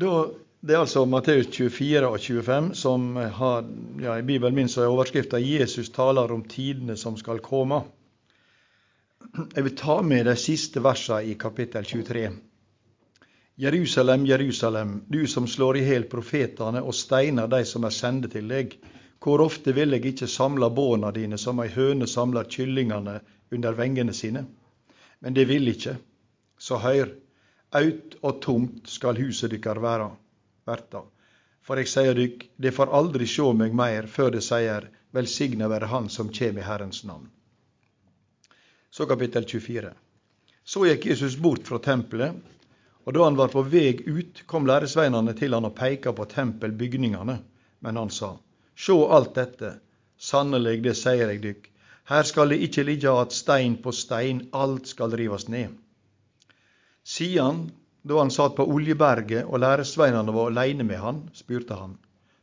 Da, det er altså Matteus 24 og 25 som har, ja, I Bibelen min så er overskrifta 'Jesus taler om tidene som skal komme'. Jeg vil ta med de siste versene i kapittel 23. Jerusalem, Jerusalem, du som slår i hjel profetene og steiner de som er sende til deg. Hvor ofte vil jeg ikke samle båna dine som ei høne samler kyllingene under vengene sine? Men det vil ikke. Så høyr, Aut og tomt skal huset dykkar være, verta. For eg sier dykk, det får aldri sjå meg meir før det sier, velsigna være Han som kjem i Herrens navn. Så kapittel 24. Så gikk Jesus bort fra tempelet, og da han var på veg ut, kom læresveinane til han og peika på tempelbygningane. Men han sa, Sjå alt dette, sannelig, det sier eg dykk, her skal det ikkje ligge att stein på stein, alt skal rivast ned. Sidan, da han satt på Oljeberget og læresveinene var aleine med han, spurte han,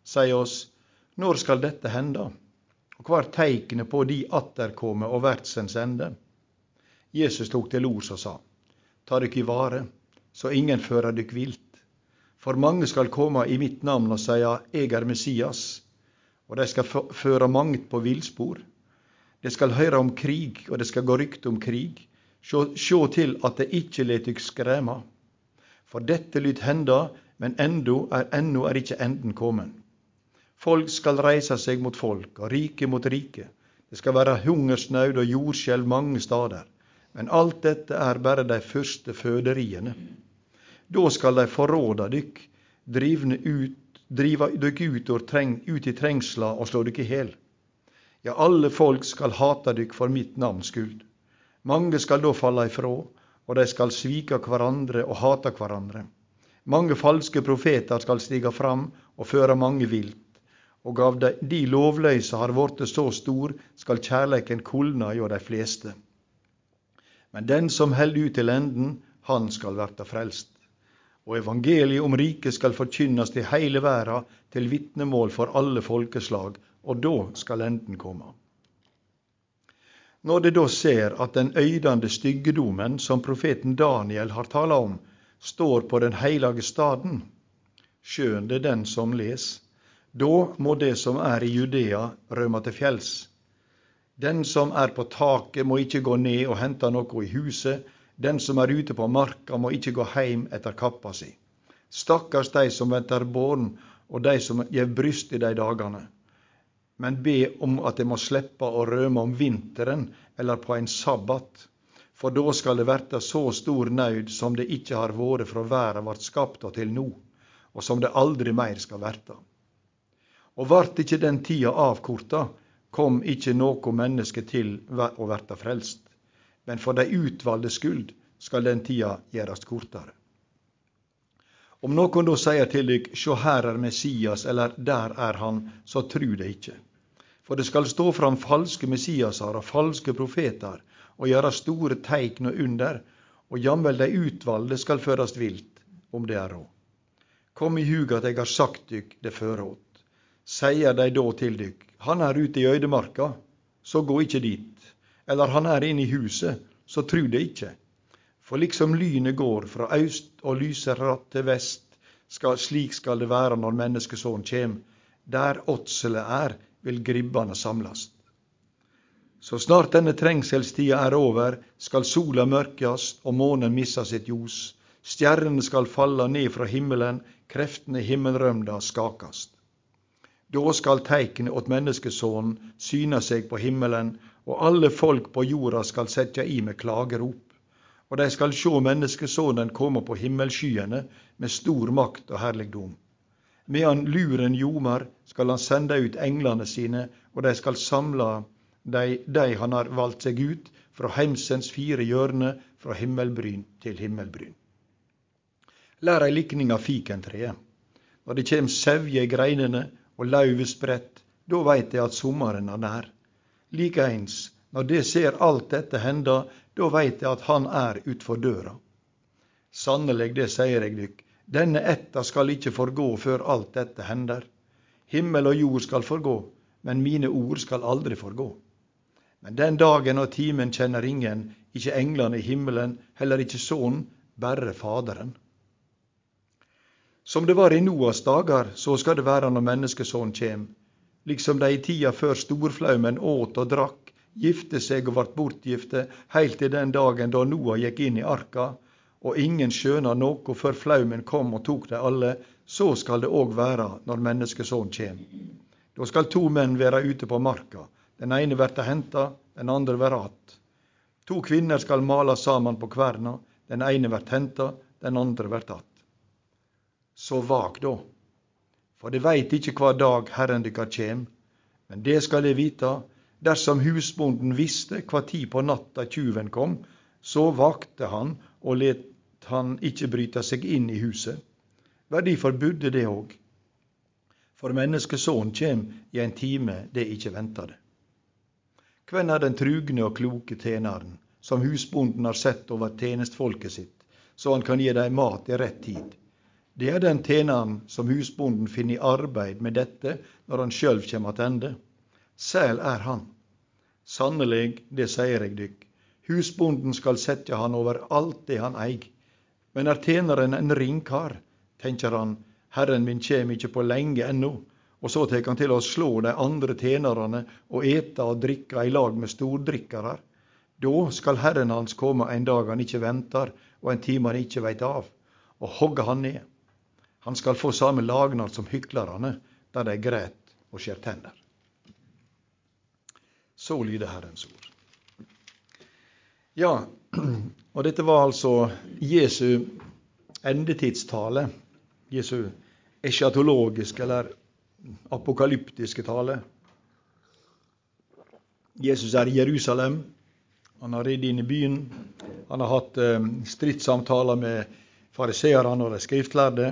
Sei oss, når skal dette hende, og hva er teiknet på de atterkomme og verdsens ende? Jesus tok til ords og sa, Ta dykk i vare, så ingen fører dykk vilt. For mange skal komme i mitt navn og seie, Eg er Messias, og de skal føre mange på villspor. De skal høre om krig, og det skal gå rykte om krig. Sjå til at det ikkje let dykk skrema. For dette lyt henda, men endo er, ennå er ikkje enden komen. Folk skal reise seg mot folk, og rike mot rike. Det skal være hungersnaud og jordskjelv mange stader. Men alt dette er bare de første føderiene. Da skal de forråde dykk, drivne ut, drive dykk ut, treng, ut i trengsla og slå dykk i hjel. Ja, alle folk skal hate dykk for mitt navns skyld. Mange skal da falle ifrå, og de skal svike hverandre og hate hverandre. Mange falske profeter skal stige fram og føre mange vilt. Og av de, lovløse har vorte så stor, skal kjærleiken kulna hjå de fleste. Men den som held ut til enden, han skal verta frelst. Og evangeliet om riket skal forkynnast i heile verda til vitnemål for alle folkeslag, og da skal enden komme. Når de da ser at den øydande styggedomen som profeten Daniel har tala om, står på den heilage staden, skjøn det den som les, da må det som er i Judea, rømme til fjells. Den som er på taket, må ikke gå ned og hente noe i huset. Den som er ute på marka, må ikke gå heim etter kappa si. Stakkars de som venter barn, og de som gjev bryst i de dagane men be om at de må slippe å rømme om vinteren eller på en sabbat. For da skal det verte så stor nød som det ikke har vore fra verda vart skapt og til no, og som det aldri meir skal verte. Og vart ikkje den tida avkorta, kom ikkje noko menneske til å verte frelst. Men for dei utvalde skuld skal den tida gjerast kortare. Om noen da sier til dykk, sjå her er Messias, eller der er han, så tru det ikkje. For det skal stå fram falske Messiaser og falske profeter og gjøre store teikn og under, og jamvel de utvalgte skal førast vilt, om det er råd. Kom i hug at eg har sagt dykk det føreråt. Seier de da til dykk, han er ute i øydemarka, så gå ikkje dit. Eller han er inne i huset, så tru det ikkje. For liksom lynet går fra aust og lyser ratt til vest, skal, slik skal det være når menneskesonen kjem. Der åtselet er, vil gribbane samlast. Så snart denne trengselstida er over, skal sola mørkjast og månen missa sitt ljos. Stjernene skal falla ned fra himmelen, kreftene i himmelrømda skakast. Da skal teiknet åt menneskesonen syna seg på himmelen, og alle folk på jorda skal setja i med klagerop. Og dei skal sjå menneskesonen komme på himmelskyene med stor makt og herligdom. Medan luren ljomar, skal han sende ut englene sine, og de skal samle de, de han har valgt seg ut, fra heimsens fire hjørner, fra himmelbryn til himmelbryn. Lær ei likning av fikentreet. Når det kjem sevje i greinene og lauvet spredt, da veit de at sommeren er nær. Likeins, når de ser alt dette henda, da veit de at han er utfor døra. Sannelig, det sier eg dykk, denne ætta skal ikke forgå før alt dette hender. Himmel og jord skal forgå, men mine ord skal aldri forgå. Men den dagen og timen kjenner ingen, ikke englene i himmelen, heller ikke Sønnen, bare Faderen. Som det var i Noas dager, så skal det være når menneskesønnen kjem. Liksom de i tida før storflaumen åt og drakk, gifte seg og vart bortgifte, heilt til den dagen da Noah gikk inn i arka, og ingen skjøna noe før flaumen kom og tok dei alle, så skal det òg være når menneskesonen kjem. Da skal to menn være ute på marka, den ene verta henta, den andre være att. To kvinner skal male saman på kverna, den ene vert henta, den andre vert att så vak då. For de veit ikkje kva dag Herren dykkar kjem. Men det skal de vite. dersom husbonden visste kva tid på natta tjuven kom, så vakte han og let han ikkje bryta seg inn i huset. Verdifor budde det òg. For menneskesonen kjem i en time det ikkje ventade. Hvem er den trugne og kloke tjeneren, som husbonden har sett over tenestfolket sitt, så han kan gi dem mat i rett tid? Det er den tjeneren som husbonden finner i arbeid med dette når han sjølv kjem attende. Sæl er han. Sannelig, det sier eg dykk, husbonden skal sette han over alt det han eig. Men er tjeneren en ringkar, tenker han, herren min kjem ikkje på lenge ennå, og så tek han til å slå de andre tjenerne og ete og drikke i lag med stordrikkarar. Da skal herren hans komme en dag han ikkje ventar, og en time han ikkje veit av, og hogge han ned. Han skal få samme lagnad som hyklarane, der de græt og skjer tenner. Så lyder Herrens ord. Ja, og dette var altså Jesu endetidstale. Jesu eschatologiske eller apokalyptiske tale. Jesus er i Jerusalem. Han har ridd inn i byen. Han har hatt eh, stridssamtaler med fariseerne og de skriftlærde.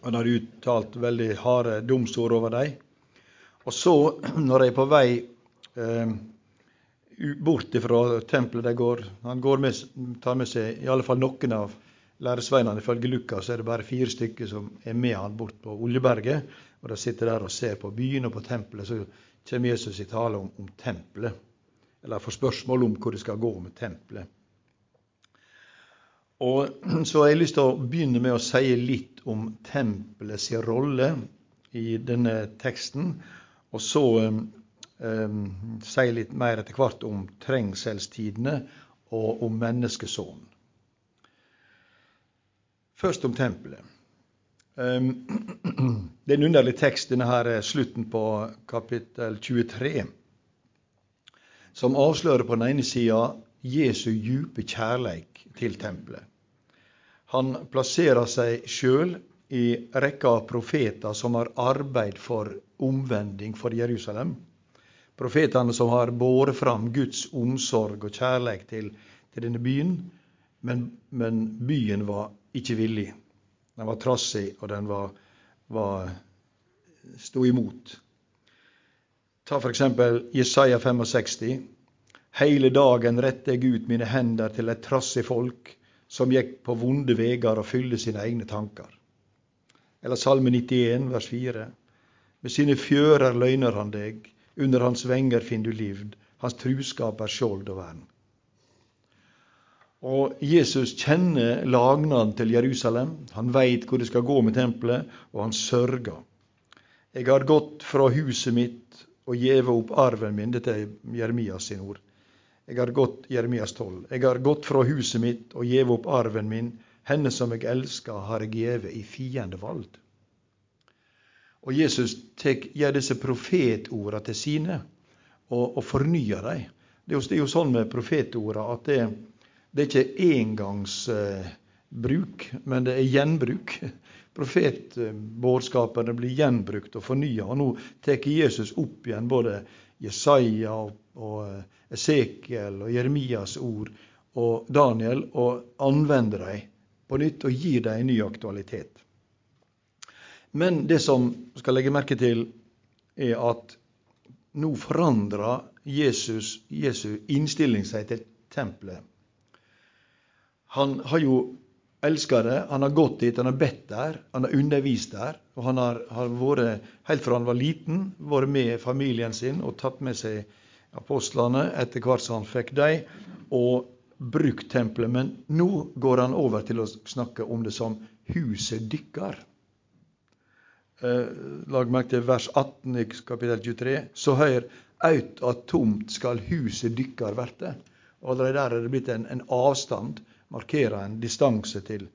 Han har uttalt veldig harde domsord over dem. Og så, når de er på vei eh, bort fra tempelet de går Han går med, tar med seg i alle fall noen av læresveinene. Ifølge Lukas er det bare fire stykker som er med han bort på Oljeberget. Og de sitter der og ser på byen og på tempelet. Så kommer Jesus i tale om, om tempelet. Eller får spørsmål om hvor det skal gå med tempelet. Og Så har jeg lyst til å begynne med å si litt om tempelets rolle i denne teksten. Og så um, um, si litt mer etter hvert om trengselstidene og om menneskesonen. Først om tempelet. Um, det er en underlig tekst, denne her slutten på kapittel 23, som avslører på den ene sida Jesu djupe kjærleik til tempelet. Han plasserer seg sjøl i rekka av profeter som har arbeid for omvending for Jerusalem. Profetene som har båret fram Guds omsorg og kjærleik til, til denne byen. Men, men, byen var ikke villig. Den var trassig, og den var, var sto imot. Ta f.eks. Jesaja 65. Hele dagen retter jeg ut mine hender til et trassig folk, som gikk på vonde vegar og fylte sine egne tanker. Eller Salme 91, vers 4. Med sine fjører løgner han deg, under hans venger finn du livd, hans truskap er skjold og vern. Og Jesus kjenner lagnaden til Jerusalem. Han veit hvor det skal gå med tempelet, og han sørger. Jeg har gått fra huset mitt og gjeve opp arven min. Dette er Jeremias sin ord. Jeg har gått Jeremias 12. Jeg har gått fra huset mitt og gjeve opp arven min. Henne som jeg elsker, har jeg gjeve i fiendevald. Og Jesus tek, gjør disse profetorda til sine og, og fornyer dem. Det er, jo, sånn med profetorda at det, det er ikke engangsbruk, eh, men det er gjenbruk. Profetbådskapene blir gjenbrukt og fornya. Og nå tar Jesus opp igjen både Jesaja og, og eh, Esekiel og Jeremias ord og Daniel og anvender dem på nytt og gir dem en ny aktualitet. Men det som skal legge merke til, er at nå forandrer Jesus Jesu innstilling seg til tempelet. Han har jo elska det, han har gått dit, han har bedt der, han har undervist der. Og han har, har vært, helt fra han var liten, vært med familien sin og tatt med seg apostlene etter hvert som han fikk dem, og brukt tempelet, men nå går han over til å snakke om det som huset dykkar. Eh, lag merke til vers 18 i kapittel 23. Så høyr aut at tomt skal huset dykkar verte. Allerede der er det blitt en, en avstand, markerer en distanse til,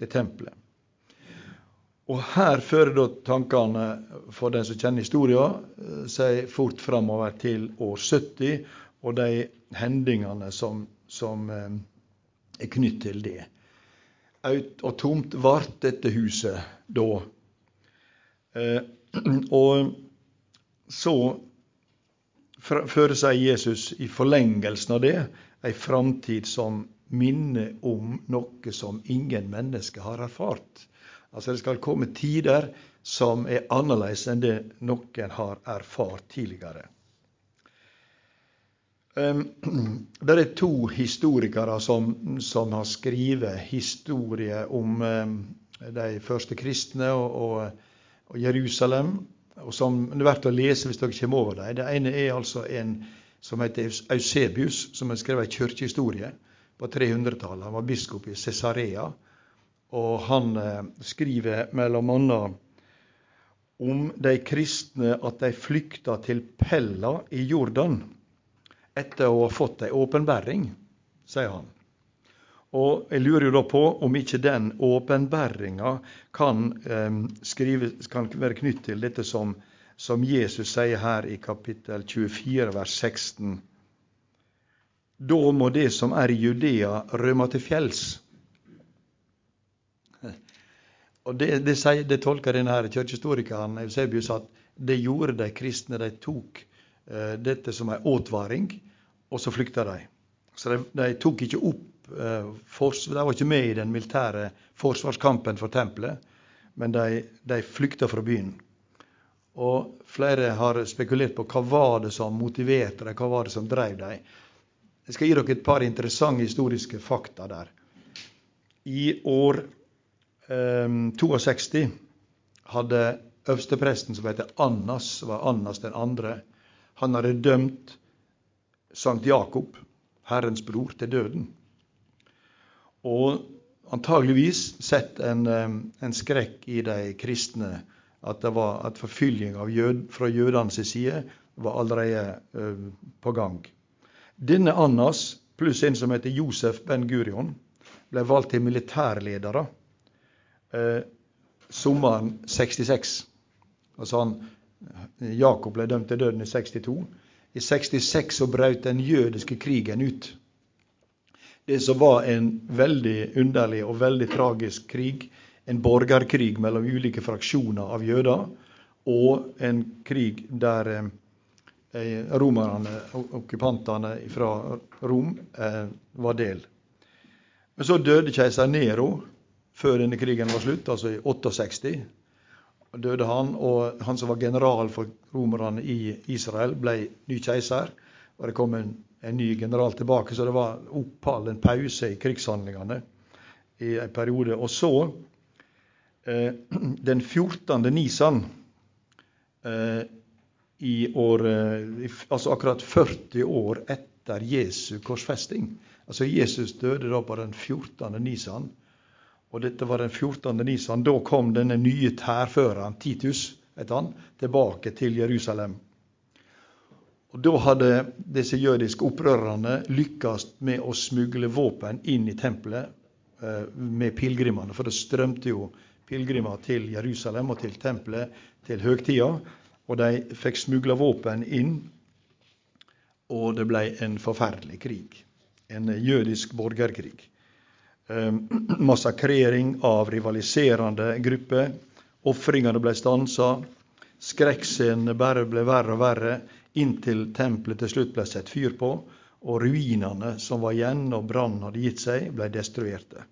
til tempelet. Og her fører da tankene, for den som kjenner historien, eh, seg fort framover til år 70 og de hendingene som, som eh, er knytt til det. Aut og tomt vart dette huset da. Eh, og så fører seg Jesus i forlengelsen av det ei framtid som minner om noe som ingen mennesker har erfart. Altså Det skal komme tider som er annerledes enn det noen har erfart tidligere. Det er to historikere som, som har skrevet historier om de første kristne og, og, og, Jerusalem, og som det er verdt å lese hvis dere kommer over dem. Det ene er altså en som heter Eusebius, som har skrevet en kirkehistorie på 300-tallet. Han var biskop i Cesarea. Og han eh, skriver bl.a. om de kristne at de flykta til Pella i Jordan etter å ha fått ei åpenbæring, sier han. Og jeg lurer jo da på om ikke den åpenbæringa kan, eh, kan være knytt til dette som, som Jesus sier her i kapittel 24, vers 16. Da må det som er i Judea, rømme til fjells og Det, det, sier, det tolker denne her kirkehistorikeren Eusebius at det gjorde de kristne. De tok uh, dette som en advaring, og så flykta de. Så de, de tok ikke opp De var ikke med i den militære forsvarskampen for tempelet, men de, de flykta fra byen. Og flere har spekulert på hva var det som motiverte dem, hva var det som drev dem. Jeg skal gi dere et par interessante historiske fakta der. I år 62 ehm, hadde øverstepresten, som heter Annas, var Annas den andre, han hadde dømt Sankt Jakob, Herrens bror, til døden. Og antageligvis sett en, en skrekk i de kristne at, det var, at forfylling jød, fra jødenes side var allerede uh, på gang. Denne Annas pluss en som heter Josef Ben Gurion, ble valgt til militærledere eh, sommeren 66. Altså han, Jakob ble dømt til døden i 62. I 66 så brøt den jødiske krigen ut. Det som var en veldig underlig og veldig tragisk krig, en borgerkrig mellom ulike fraksjoner av jøder, og en krig der eh, romerne, okkupantene fra Rom, eh, var del. Men så døde keiser Nero før denne krigen var slutt, altså i 68, døde han. Og han som var general for romerne i Israel, ble ny keiser. Og det kom en, en ny general tilbake, så det var opphold, en pause i krigshandlingene i en periode. Og så, eh, den 14. Nisan eh, i år eh, Altså akkurat 40 år etter Jesu korsfesting. Altså Jesus døde da på den 14. Nisan og dette var den 14. nisan. Da kom denne nye tærføreren, Titus, het han, tilbake til Jerusalem. Og Da hadde disse jødiske opprørerne lykkes med å smugle våpen inn i tempelet eh, med pilegrimene. For det strømte jo pilegrimer til Jerusalem og til tempelet til høgtida. Og de fikk smugla våpen inn, og det ble en forferdelig krig. En jødisk borgerkrig. Ehm, massakrering av rivaliserende grupper. Ofringene ble stansa. Skrekkscenene bare ble verre og verre, inntil tempelet til slutt ble satt fyr på, og ruinene som var igjen når brannen hadde gitt seg, ble destruerte.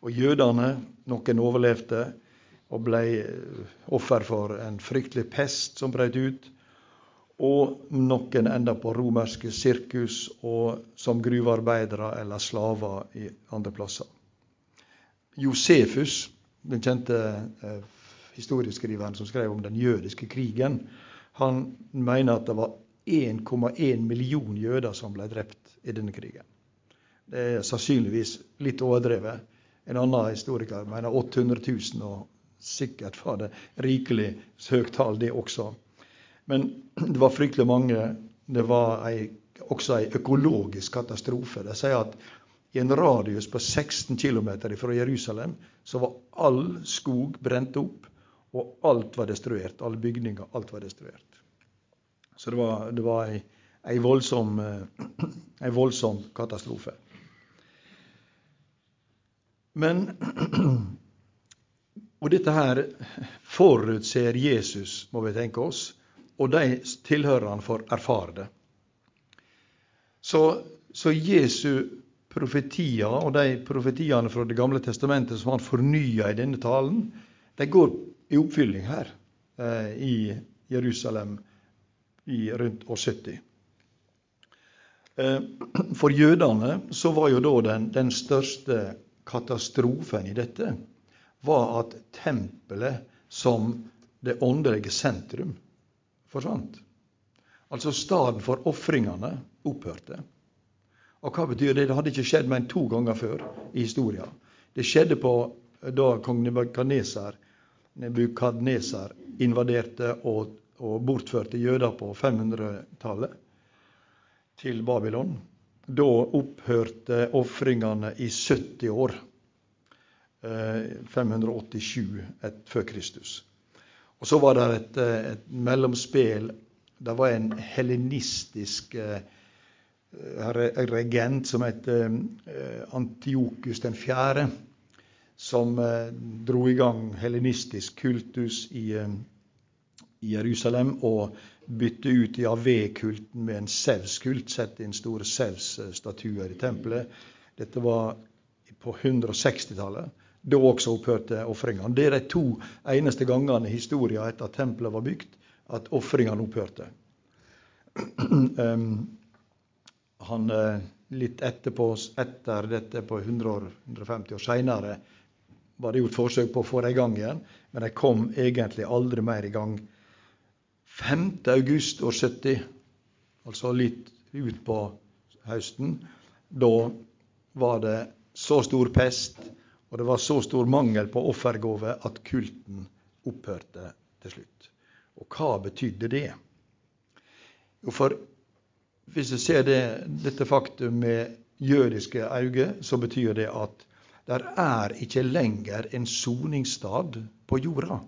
Og jødene, noen overlevde og ble eh, offer for en fryktelig pest som brøt ut. Og noen enda på romerske sirkus og som gruvearbeidere eller slaver i andre plasser. Josefus, den kjente eh, historieskriveren som skrev om den jødiske krigen, han mener at det var 1,1 million jøder som ble drept i denne krigen. Det er sannsynligvis litt overdrevet. En annen historiker mener 800 000, og sikkert var det rikelig høyt tall, det også. Men det var fryktelig mange. Det var ei, også en økologisk katastrofe. De sier at i en radius på 16 km fra Jerusalem så var all skog brent opp, og alt var destruert. Alle bygninger, alt var destruert. Så det var, det var ei, ei, voldsom, ei voldsom katastrofe. Men Og dette her forutser Jesus, må vi tenke oss, og de tilhørerne får erfare det. Så, så Jesu profetier, og de profetiene fra Det gamle testamentet som han fornya i denne talen, de går i oppfylling her eh, i Jerusalem i rundt år 70. Eh, for jødene så var jo da den, den største katastrofen i dette var at tempelet som det åndelige sentrum forsvant. Altså staden for ofringene opphørte. Og hva betyr det? Det hadde ikke skjedd mer enn to ganger før i historien. Det skjedde på da kong Nebukadneser, Nebukadneser invaderte og, og bortførte jøder på 500-tallet til Babylon. Da opphørte ofringene i 70 år. 587 eh, før Kristus. Og så var det et, eh, et mellomspill. Det var en helenistisk eh, regent som het Antiokus 4., som dro i gang helenistisk kultus i, i Jerusalem og bytte ut Javé-kulten med en Sevs-kult. Sette inn store Sevs-statuer i tempelet. Dette var på 160-tallet. Da også opphørte ofringene. Det er de to eneste gangene i historien etter at tempelet var bygd, at ofringene opphørte. um, han, eh, litt etterpå, etter dette, på 100 år, 150 år seinere, var det gjort forsøk på å få det i gang igjen, men de kom egentlig aldri mer i gang. 5. august år 70, altså litt utpå høsten, da var det så stor pest og det var så stor mangel på offergave at kulten opphørte til slutt. Og hva betydde det? Jo, for hvis du ser det, dette faktum med jødiske øyne, så betyr det at der er ikke lenger en soningsstad på jorda.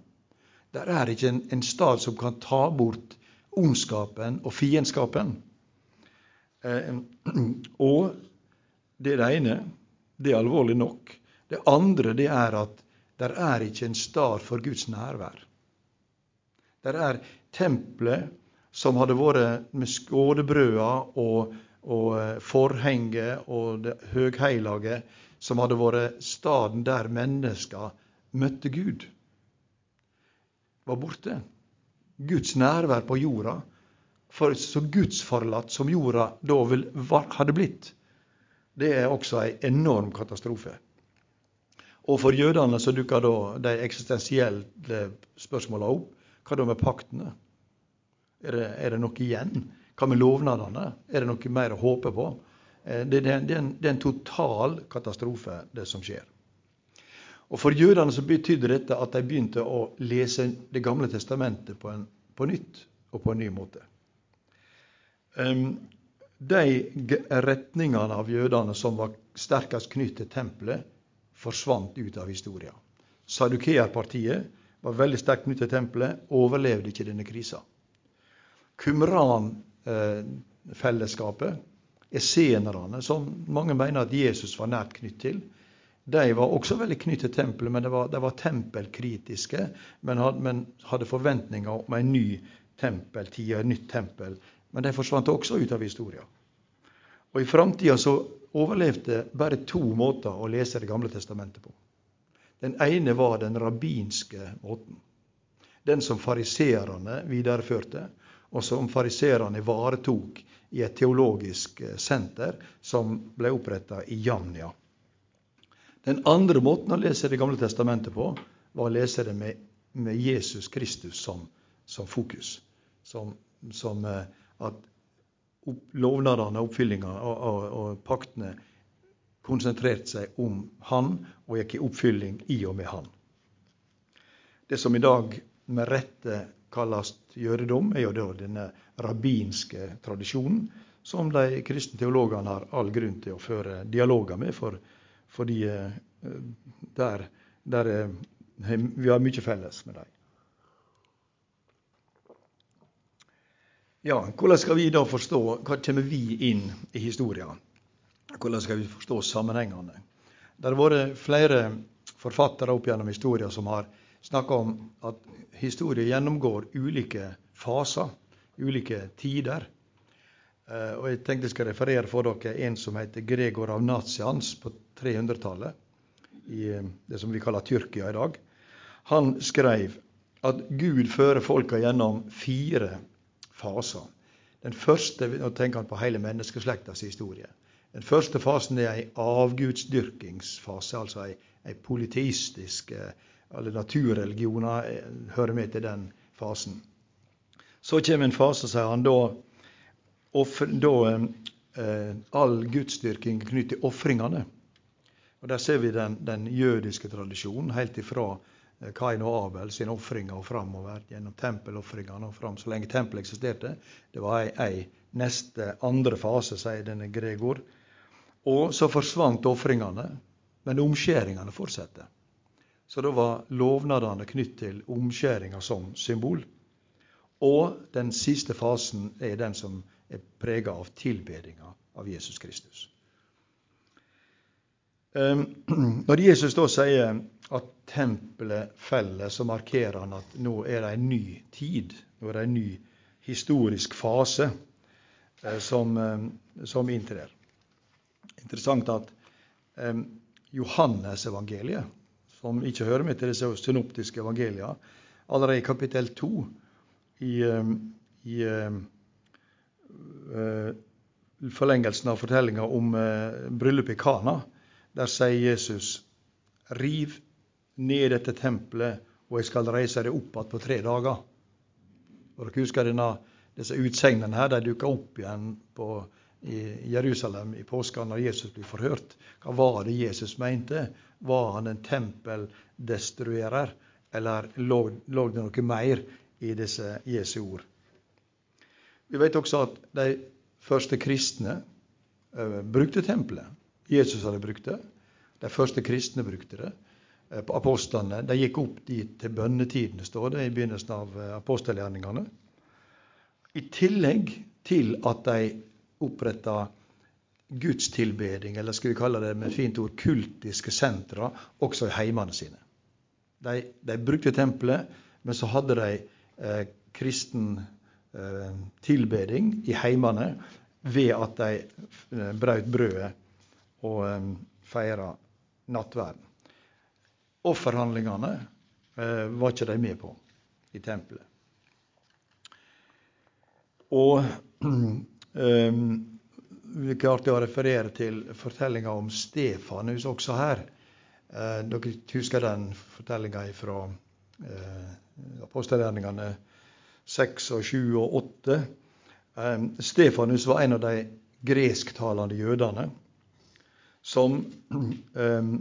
Der er ikke en, en stad som kan ta bort ondskapen og fiendskapen. Eh, og det er det ene. Det er alvorlig nok. Det andre det er at der er ikke en stad for Guds nærvær. Der er tempelet som hadde vært med skådebrøda og, og eh, forhenget og det høgheilage, som hadde vært staden der mennesker møtte Gud, var borte. Guds nærvær på jorda. For så gudsforlatt som jorda da hadde blitt, det er også ei enorm katastrofe. Og for jødene så dukker da de eksistensielle spørsmåla opp. Hva da med paktene? Er det, er det, noe igjen? Hva med lovnadene? Er det noe mer å håpe på? Eh, det, det, det, det, er en, total katastrofe, det som skjer. Og For jødene så betydde dette at de begynte å lese Det gamle testamentet på, en, på nytt og på en ny måte. De retningene av jødene som var sterkest knyttet til tempelet, forsvant ut av historien. Sadukeerpartiet var veldig sterkt knyttet til tempelet, overlevde ikke denne krisa. Kumran-fellesskapet, essenerne, som mange mener at Jesus var nært knytt til, de var også veldig knyttet til tempelet, men de var, de var tempelkritiske. Men hadde, men hadde, forventninger om en ny tempeltid, et nytt tempel. Men de forsvant også ut av historien. Og i framtida overlevde bare to måter å lese Det gamle testamentet på. Den ene var den rabbinske måten. Den som fariseerne videreførte, og som fariseerne ivaretok i et teologisk eh, senter som ble oppretta i Jamnia. Den andre måten å lese Det gamle testamentet på, var å lese det med, med Jesus Kristus som, som fokus. Som, som, at at lovnadene, oppfyllinga og, og, og, paktene konsentrerte seg om Han og gikk i oppfylling i og med Han. Det som i dag med rette kalles jødedom, er jo da denne rabbinske tradisjonen som de kristne teologene har all grunn til å føre dialoger med, for, fordi eh, der, der vi har mye felles med dem. Ja, Hvordan skal vi da forstå Hva kommer vi inn i historien? Hvordan skal vi forstå sammenhengene? Det har vært flere forfattere opp gjennom historien som har snakka om at historie gjennomgår ulike faser, ulike tider. Eh, og Jeg tenkte jeg skal referere for dere en som heter Gregor av Nazians på 300-tallet. I eh, det som vi kaller Tyrkia i dag. Han skrev at Gud fører folka gjennom fire faser. Den første, Nå tenker han på hele menneskeslektas historie. Den første fasen er ei avgudsdyrkingsfase, altså ei, ei politistisk Alle naturreligioner eh, hører med til den fasen. Så kommer en fase, sier han, da, da eh, all gudsdyrking er knyttet til ofringene. Og Der ser vi den, den jødiske tradisjonen helt ifra Eh, Kain og Abel sine ofringer og framover gjennom tempelofringene og fram så lenge tempelet eksisterte. Det var ei, ei neste andre fase, sier denne Gregor. Og så forsvant ofringene, men omskjæringene fortsetter. Så da var lovnadene knytt til omskjæringa som symbol. Og den siste fasen er den som er prega av tilbedinga av Jesus Kristus. Ehm, når Jesus da sier at tempelet feller, så markerer han at nå er det en ny tid. Nå er det en ny historisk fase eh, som, eh, som inntrer. Interessant at Johannes evangeliet, som ikke hører med til disse synoptiske evangeliene, allerede i kapittel 2 i, eh, i eh, forlengelsen av fortellinga om eh, bryllupet i Kana, der sier Jesus riv ned dette tempelet, og jeg skal reise det opp igjen på tre dager. Og dere husker denne, disse utsegnene her, de dukka opp igjen på, i Jerusalem i påska når Jesus blir forhørt. Hva var det Jesus mente? Var han en tempeldestruerer, eller lå, lå det noe mer i disse Jesu ord? Vi vet også at de første kristne uh, brukte tempelet. Jesus hadde brukt det. De første kristne brukte det. Eh, apostlene. De gikk opp dit til bønnetidene, står det i begynnelsen av eh, apostelgjerningene. I tillegg til at de oppretta gudstilbeding, eller skal vi kalle det med fint ord kultiske sentra, også i heimene sine. De, de brukte tempelet, men så hadde de eh, kristen eh, tilbeding i heimene ved at de eh, brøt brødet og eh, feira nattverden. Offerhandlingene eh, var ikke de med på i tempelet. Og eh, vi klarte å referere til fortellinga om Stefanus også her. Eh, dere husker den fortellinga fra eh, apostelgjerningene 6 og 7 og 8. Eh, Stefanus var en av de gresktalende jødene som eh,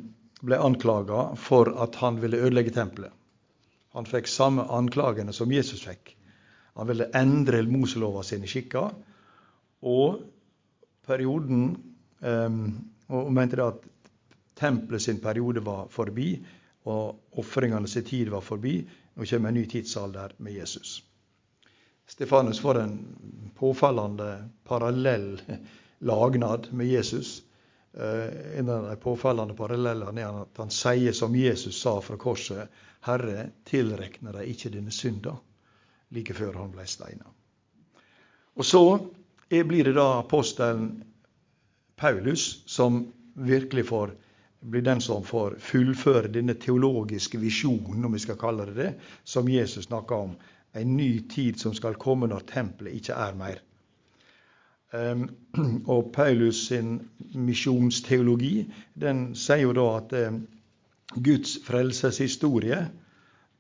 ble anklaga for at han ville ødelegge tempelet. Han fikk samme anklagene som Jesus fikk. Han ville endre Moselova sine skikker. Og perioden um, og mente at tempelet sin periode var forbi, og ofringene sin tid var forbi. Nå kommer en ny tidsalder med Jesus. Stefanus får en påfallende parallell lagnad med Jesus. Eh, en av de påfallende parallellene er at han sier som Jesus sa fra korset, Herre, tilrekner deg ikke dine synder, like før han ble steina. Og så blir det da apostelen Paulus som virkelig får blir den som får fullføre denne teologiske visjonen, om vi skal kalle det det, som Jesus snakka om. En ny tid som skal komme når tempelet ikke er mer. Ehm, og Paulus sin misjonsteologi den sier jo da at eh, Guds frelseshistorie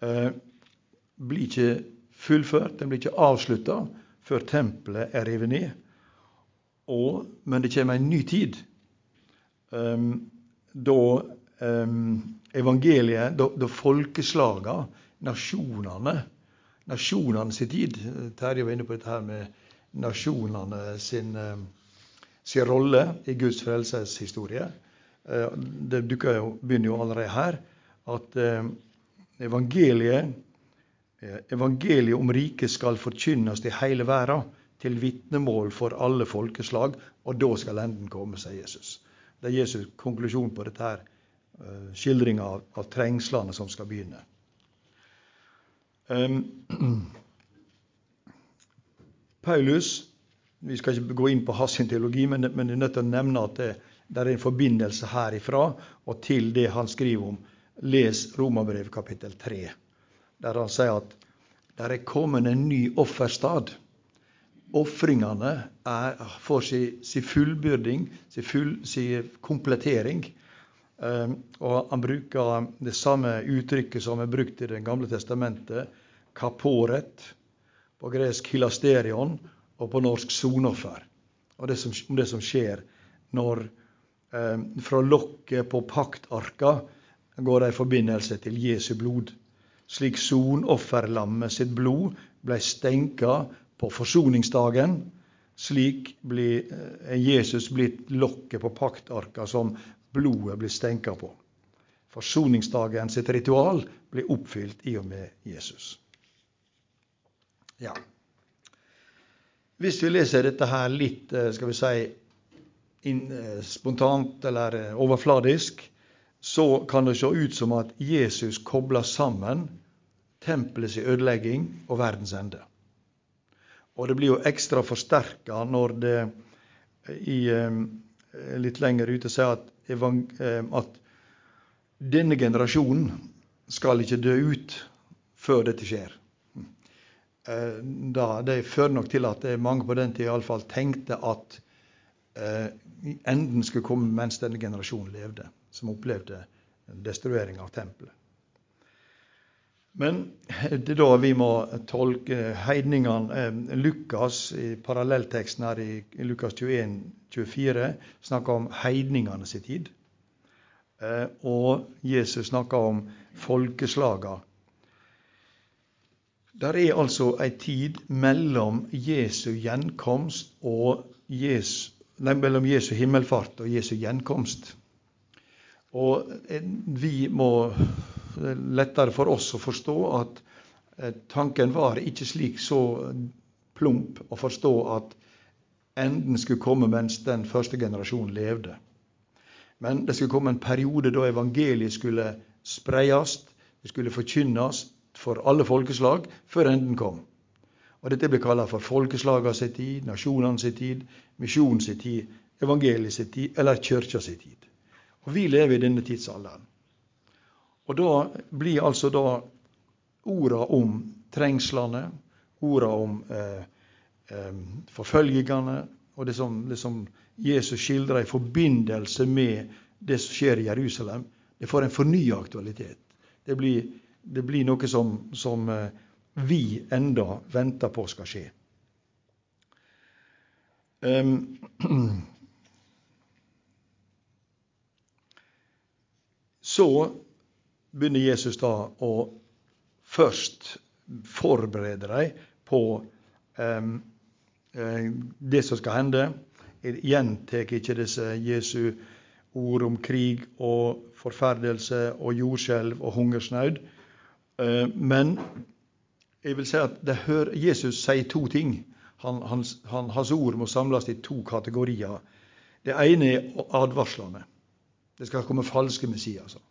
eh, blir ikke fullført, den blir ikke avslutta før tempelet er revet ned. Og, men det kommer en ny tid um, da um, evangeliet, da, da folkeslaga, nasjonene, nasjonene sin tid Terje var inne på dette her med nasjonene sin, sin rolle i Guds frelseshistorie. Det dukker jo, begynner jo allerede her. At evangeliet, evangeliet om riket skal forkynnes til hele verden til vitnemål for alle folkeslag, og da skal enden komme, sier Jesus. Det er Jesus' konklusjon på dette her, uh, skildringa av, av, trengslene som skal begynne. Um, Paulus Vi skal ikke gå inn på hans teologi, men, men jeg er nødt til å nevne at det, det er en forbindelse herifra og til det han skriver om. Les Romabrev kapittel 3, der han sier at det er kommet en ny offerstad ofringene får sin, si fullbyrding, sin, full, si komplettering. Um, og han bruker det samme uttrykket som er brukt i Det gamle testamentet, kaporet, på gresk hilasterion og på norsk sonoffer. Og det som, det som skjer når eh, fra lokket på paktarka går det i forbindelse til Jesu blod. Slik sonofferlammet sitt blod ble stenka på forsoningsdagen. Slik blir eh, Jesus blitt lokket på paktarka som blodet blir stenka på. Forsoningsdagen sitt ritual blir oppfylt i og med Jesus. Ja. Hvis vi leser dette her litt eh, skal vi si, eh, spontant eller overfladisk, så kan det se ut som at Jesus kobler sammen tempelets ødelegging og verdens ende. Og det blir jo ekstra forsterka når det i, eh, litt lenger ute sier at, eh, at denne generasjonen skal ikke dø ut før dette skjer. Eh, da, det fører nok til at mange på den tida tenkte at eh, enden skulle komme mens denne generasjonen levde, som opplevde destruering av tempelet. Men det er da vi må tolke heidningene. Eh, Lukas i parallellteksten her i, Lukas 21, 24 snakker om heidningene sin tid. Eh, og Jesus snakker om folkeslaga. Der er altså ei tid mellom Jesu gjenkomst og Jesu, nei, mellom Jesu himmelfart og Jesu gjenkomst. Og eh, vi må lettere for oss å forstå at eh, tanken var ikke slik så plump å forstå at enden skulle komme mens den første generasjonen levde. Men det skulle komme en periode da evangeliet skulle spreies, det skulle forkynnes for alle folkeslag, før enden kom. Og Dette blir kalt for folkeslagene sin tid, nasjonene sin tid, misjonen sin tid, evangeliet sin tid, eller kirka sin tid. Og Vi lever i denne tidsalderen. Og da blir altså da orda om trengslene, orda om eh, eh, forfølgingene og det som, det som Jesus skildrer i forbindelse med det som skjer i Jerusalem, det får en fornya aktualitet. Det blir, det blir, noe som, som eh, vi enda venter på skal skje. Um, så begynner Jesus da å først forberede dem på um, det som skal hende. Jeg gjentar ikke disse Jesu ord om krig og forferdelse og jordskjelv og hungersnød. Uh, men jeg vil si at hører, Jesus sier to ting. Han, hans, han, hans ord må samles i to kategorier. Det ene er advarslene. Det skal komme falske messiaser.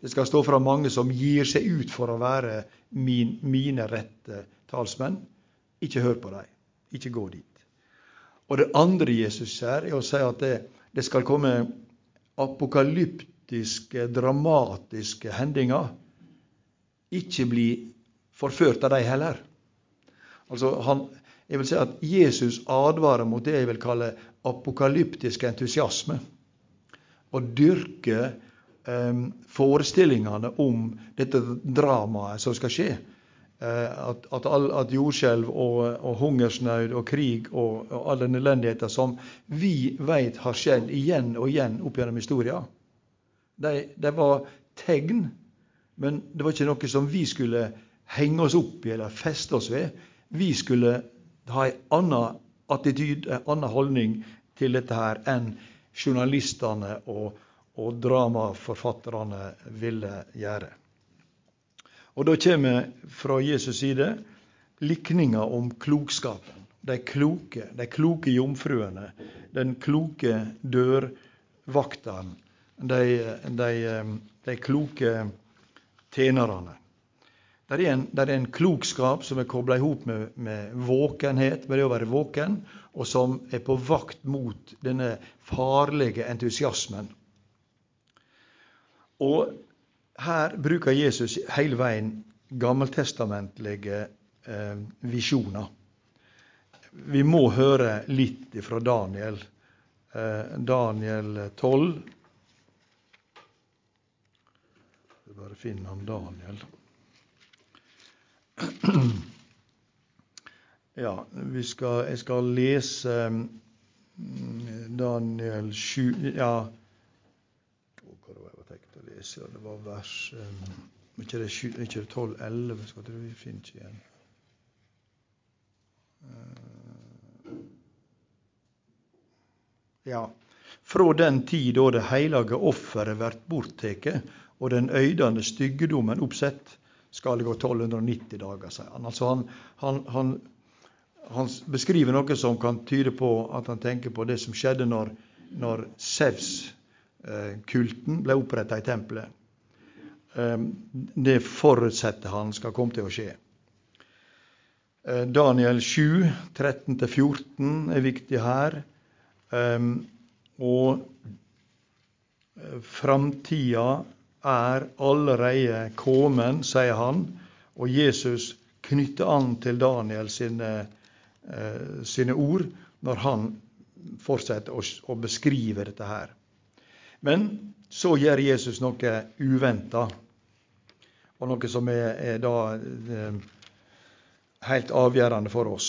Det skal stå fra mange som gir seg ut for å være min, mine rette talsmenn. Ikke hør på dem. Ikke gå dit. Og det andre Jesus sier, er å si at det, det skal komme apokalyptiske, dramatiske hendinger. Ikke bli forført av dem heller. Altså, han, jeg vil si at Jesus advarer mot det jeg vil kalle apokalyptisk entusiasme. Å dyrke forestillingene om dette dramaet som skal skje. at, at, at jordskjelv og, og, hungersnød og krig og, og all den elendigheten som vi vet har skjedd igjen og igjen opp gjennom historien, de, de var tegn, men det var ikke noe som vi skulle henge oss opp i eller feste oss ved. Vi skulle ha en annen attityd, en annen holdning til dette her enn journalistene og, og dramaforfatterne ville gjøre. Og Da kommer fra Jesus side likninga om klokskapen. De kloke, de kloke jomfruene, den kloke dørvakteren, de, de, de kloke tjenerne. Det er, en, er en klokskap som er kobla i hop med, med, våkenhet, med det å være våken, og som er på vakt mot denne farlige entusiasmen. Og her bruker Jesus hele veien gammeltestamentlige eh, visjoner. Vi må høre litt fra Daniel. Eh, Daniel 12. Jeg bare finner han Daniel. Ja, skal, jeg skal lese mm, Daniel 7 Ja, det jeg? Det var vers um, Ikke det, ikke det 12-11, skal dere vi finner ikke igjen. Uh, ja. Fra den tid da det hellige offeret vert bortteke og den øydende styggedommen oppsett, skal det gå 1290 dager, sier han. Altså han, han, han, han, beskriver noe som kan tyde på at han tenker på det som skjedde når, når Sevs-kulten ble oppretta i tempelet. Ehm, det forutsetter han skal komme til å skje. Eh, Daniel 7, 13-14 er viktig her. Og eh, framtida er allerede kommet, sier han. Og Jesus knytter an til Daniel sine, eh, sine ord når han fortsetter å, å, beskrive dette her. Men så gjør Jesus noe uventa, og noe som er, er da eh, helt avgjørende for oss.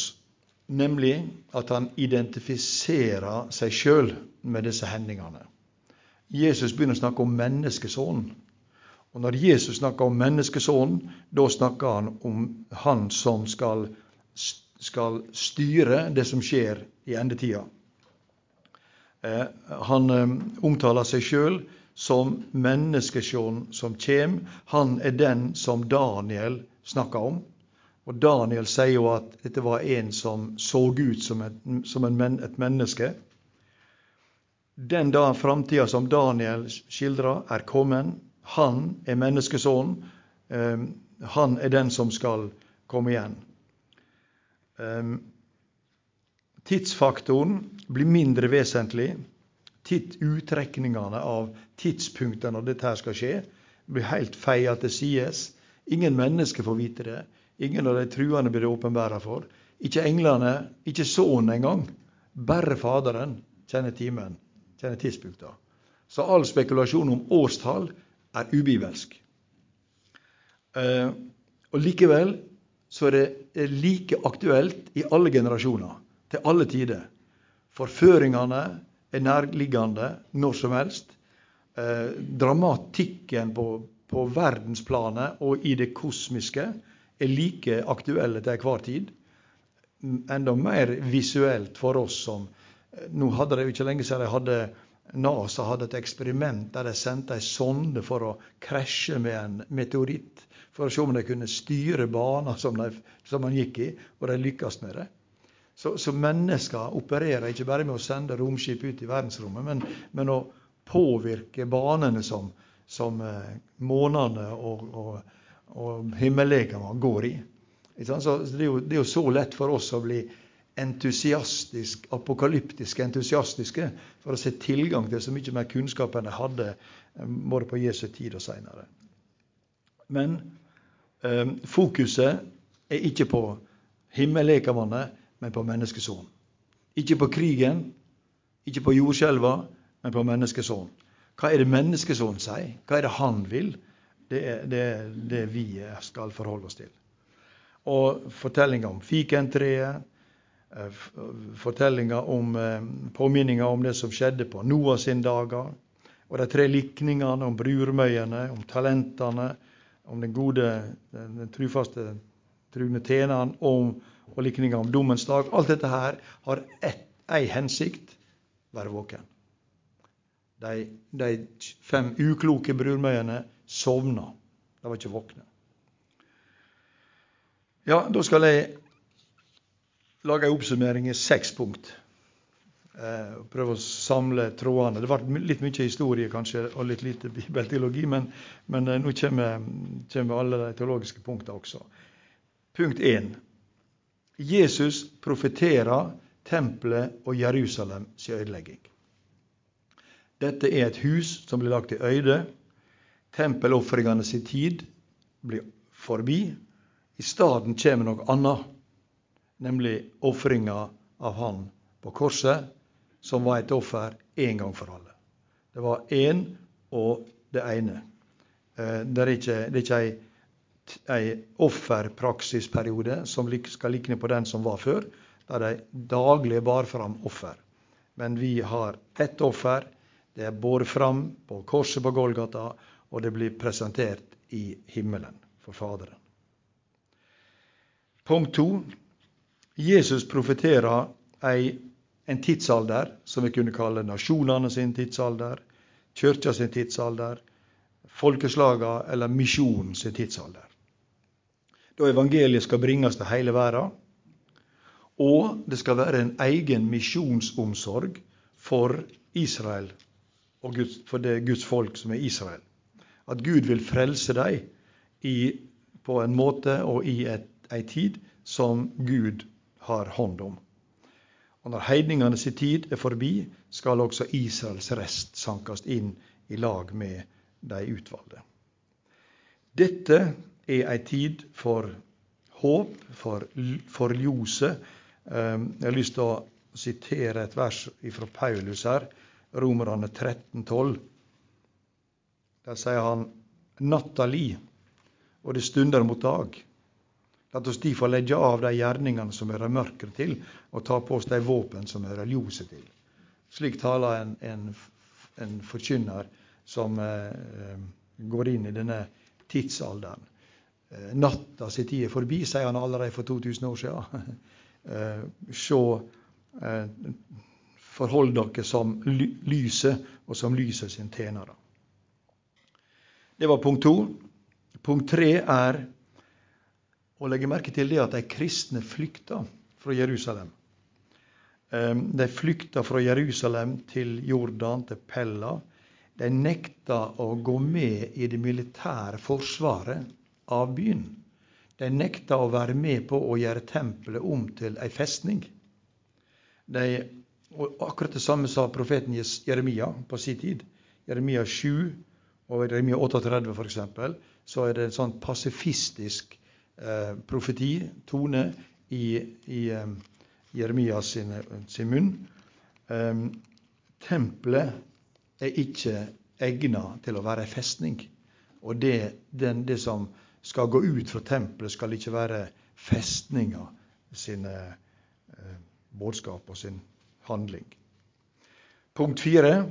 Nemlig at han identifiserer seg sjøl med disse hendingene. Jesus begynner å snakke om menneskesonen. Og Når Jesus snakker om menneskesonen, da snakker han om han som skal, skal styre det som skjer i endetida. Eh, han eh, omtaler seg sjøl som menneskesjån som kjem. Han er den som Daniel snakker om. Og Daniel sier jo at dette var en som så ut som et, menneske. Den da framtida som Daniel skildrer, er kommet. Han er menneskesonen. Ehm, han er den som skal komme igjen. Tidsfaktoren blir mindre vesentlig. Uttrekningene av tidspunktene når dette skal skje, blir helt feia til sides. Ingen mennesker får vite det. Ingen av de truende blir det åpenbæra for. Ikke englene, ikke Sønnen engang. Bare Faderen kjenner timen, kjenner tidspunktet. Så all spekulasjon om årstall er ubibelsk. Eh, og Likevel så er det like aktuelt i alle generasjoner, til alle tider. Forføringene er nærliggende når som helst. Eh, dramatikken på, på verdensplanet og i det kosmiske er like aktuelle til enhver tid. Enda mer visuelt for oss som eh, Nå hadde det jo ikke lenge siden de hadde NASA hadde et eksperiment der de sendte ei sonde for å krasje med en meteoritt. For å se om de kunne styre baner som, som man gikk i, og de lykkes med det. Så, så, mennesker opererer ikke bare med å sende romskip ut i verdensrommet, men, men å påvirke banene som, som eh, månene og, og, og himmellegemene går i. Så det er, jo, det er jo så lett for oss å bli entusiastisk, apokalyptiske entusiastiske for å se tilgang til så mye mer kunnskap enn de hadde eh, både på Jesu tid og seinere. Men eh, fokuset er ikke på himmellekamene, men på menneskesonen. Ikke på krigen, ikke på jordskjelva, men på menneskesonen. Hva er det menneskesonen sier? Hva er det han vil? Det er det, det vi skal forholde oss til. Og fortellinga om fikentreet, eh, fortellinga om eh, påminninga om det som skjedde på Noah sin dager, og de tre likningene om brurmøyene, om talentene, om den gode, den trufaste trugne tjeneren, og, og likninger om dommens dag. Alt dette her har ei hensikt være våken. De, de fem ukloke brudmøyene sovna. De var ikke våkne. Ja, da skal jeg lage ei oppsummering i seks punkt. Eh, prøve å samle trådene. Det ble litt mye historie kanskje, og litt lite bibelteologi, men, men eh, nå kommer, kommer, alle de teologiske punktene også. Punkt 1. Jesus profeterer tempelet og Jerusalems ødelegging. Dette er et hus som blir lagt i øyde. Tempelofringene sin tid blir forbi. I stedet kommer noe annet, nemlig ofringa av Han på korset, som var et offer én gang for alle. Det var én og det ene. Eh, det er ikke, det er ikke ei, ei offerpraksisperiode som skal likne på den som var før, der de daglig bar fram offer. Men vi har ett offer. Det er båret fram på korset på Golgata, og det blir presentert i himmelen for Faderen. Punkt to. Jesus profeterer ei, en tidsalder som vi kunne kalle nasjonene sin tidsalder, kirka sin tidsalder, folkeslaga eller misjonen sin tidsalder. Da evangeliet skal bringes til hele verden, og det skal være en egen misjonsomsorg for Israel og Guds, for det Guds folk som er Israel. At Gud vil frelse dem på en måte og i ei tid som Gud har hånd om. Og Når heidningene sin tid er forbi, skal også Israels rest sankes inn i lag med de utvalgte. Dette er ei tid for håp, for, for ljoset. Ehm, jeg har lyst til å sitere et vers fra Paulus her, Romerne 13,12. Der sier han natta li, og det stunder mot dag. La oss derfor legge av de gjerningene som hører mørket til, og ta på oss de våpen som hører ljoset til. Slik taler en, en, en forkynner som eh, går inn i denne tidsalderen. Eh, natta si tid er forbi, sier han allerede for 2000 år siden. eh, se, eh, forhold dere som lyset, og som lyset sin tjenere. Det var punkt to. Punkt tre er å legge merke til det at de kristne flykta fra Jerusalem. De flykta fra Jerusalem til Jordan, til Pella. De nekta å gå med i det militære forsvaret av byen. De nekta å være med på å gjøre tempelet om til ei festning. De, og akkurat det samme sa profeten Jeremia på sin tid. Jeremia 7 og Jeremia 38 f.eks. Så er det en sånn pasifistisk eh, profeti, tone, i, i eh, Jeremias sin, sin munn. Eh, tempelet er ikke egna til å være ei festning. Og det, den, det, som skal gå ut fra tempelet, skal ikke være festninga sin eh, budskap og sin handling. Punkt fire.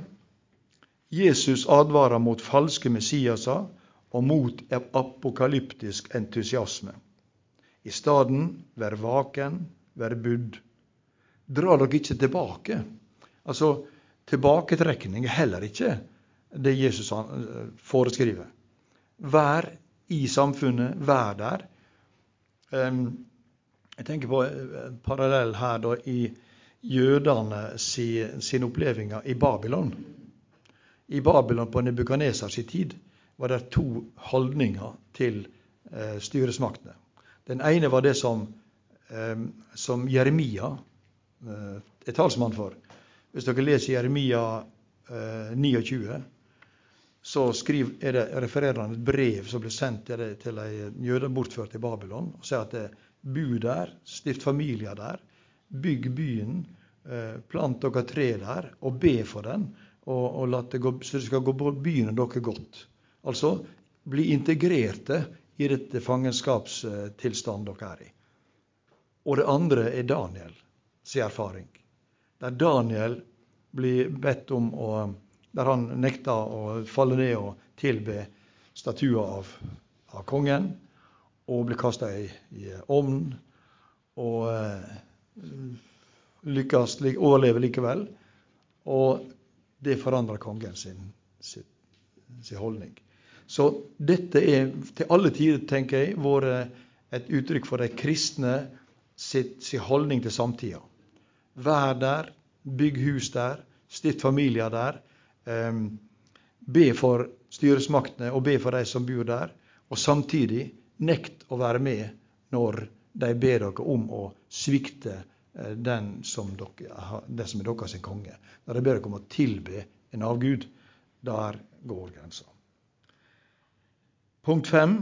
Jesus advarer mot falske Messiaser og mot apokalyptisk entusiasme. I stedet, vær vaken, vær budd. Dra dere ikke tilbake. Altså, tilbaketrekning er heller ikke det Jesus eh, foreskriver. Vær i samfunnet, vær der. Jeg tenker på en parallell her da, i jødene sine opplevelser i Babylon. I Babylon på Nebukanesers tid var det to holdninger til eh, styresmaktene. Den ene var det som, eh, som Jeremia eh, er talsmann for. Hvis dere leser Jeremia eh, 29, så skriv, det, refererer han et brev som ble sendt til, til en jøde bortført til Babylon. og sier at det, bu der, stift familier der, bygg byen, eh, plant dere tre der, og be for den, og, og la det gå, så det skal gå byen og dere godt. Altså bli integrerte i dette fangenskapstilstanden dere er i. Og det andre er Daniel sin erfaring. Der Daniel blir bedt om å Der han nekta å falle ned og tilbe statuer av, av kongen, og ble kasta i, i ovnen. Og eh, lykkes, overlever likevel. Og det forandrer kongen sin, sin, sin, holdning. Så dette er til alle tider, tenker jeg, vært et uttrykk for de kristne sitt, sin holdning til samtida. Vær der, bygg hus der, stift familier der. Um, be for styresmaktene og be for de som bor der. Og samtidig nekt å være med når de ber dere om å svikte eh, den som, dere, det som er deres konge. Når de ber dere om å tilbe en avgud. Der går grensa. Punkt fem.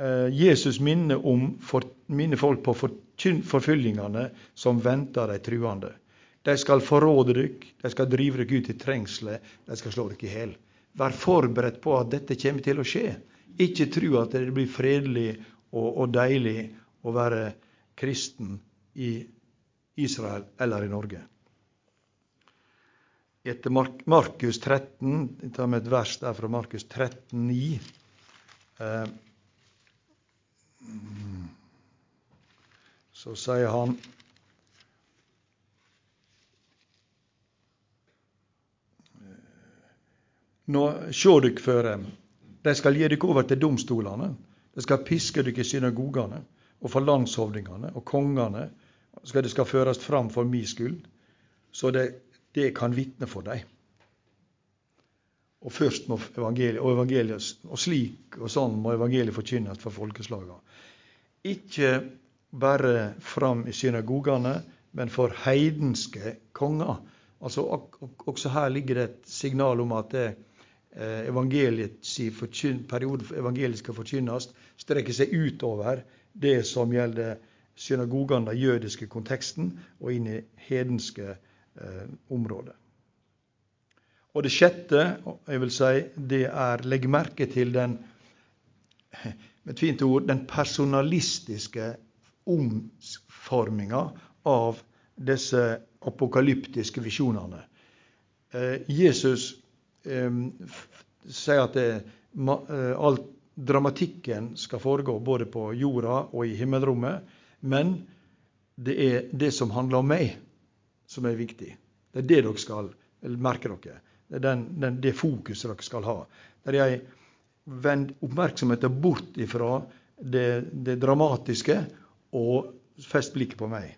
Eh, Jesus minner, om, minner folk på forfølgingene som venter de truende. De skal forråde dere, de skal drive dere ut i trengselet, de skal slå dere i hjel. Vær forberedt på at dette kommer til å skje. Ikke tro at det blir fredelig og, og deilig å være kristen i Israel eller i Norge. Etter Markus 13, jeg tar med et vers der fra Markus 13, 9. Eh, så sier han Nå sjå dykk føre, de skal gi dykk over til domstolene. De skal piske dykk i synagogene, og for landshovdingene og kongene skal det skal føres fram for mi skyld, så det, det kan vitne for dem. Og først må evangeliet, og, evangeliet, og slik og sånn må evangeliet forkynnes for folkeslagene. Ikke bare fram i synagogene, men for heidenske konger. Altså, også her ligger det et signal om at det, Eh, evangeliet skal forkynnes, strekker seg utover det som gjelder synagogene, den jødiske konteksten, og inn i hedenske eh, områder. Og det sjette, jeg vil si, det er legg merke til den med et fint ord, den personalistiske omforminga av disse apokalyptiske visjonene. Eh, Jesus sier at det, eh, all dramatikken skal foregå både på jorda og i himmelrommet. Men det er det som handler om meg, som er viktig. Det er det dere skal merke dere. Det er den, den, det fokuset dere skal ha. Der jeg vender oppmerksomheten bort ifra det, det dramatiske og fest blikket på meg.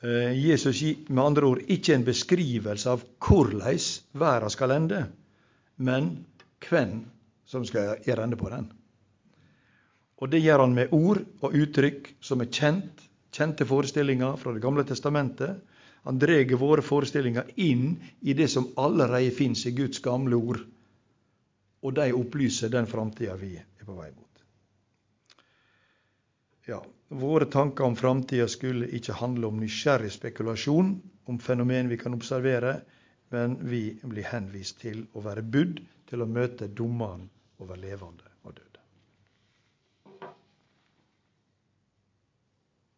Eh, Jesus gir med andre ord ikke en beskrivelse av hvordan verden skal ende, men hvem som skal gjøre ende på den. Og Det gjør han med ord og uttrykk som er kjent, kjente forestillinger fra Det gamle testamentet. Han drar våre forestillinger inn i det som allerede fins i Guds gamle ord. Og de opplyser den framtida vi er på vei mot. Ja, Våre tanker om framtida skulle ikke handle om nysgjerrig spekulasjon om fenomen vi kan observere, men vi blir henvist til å være budd til å møte dommeren over levende.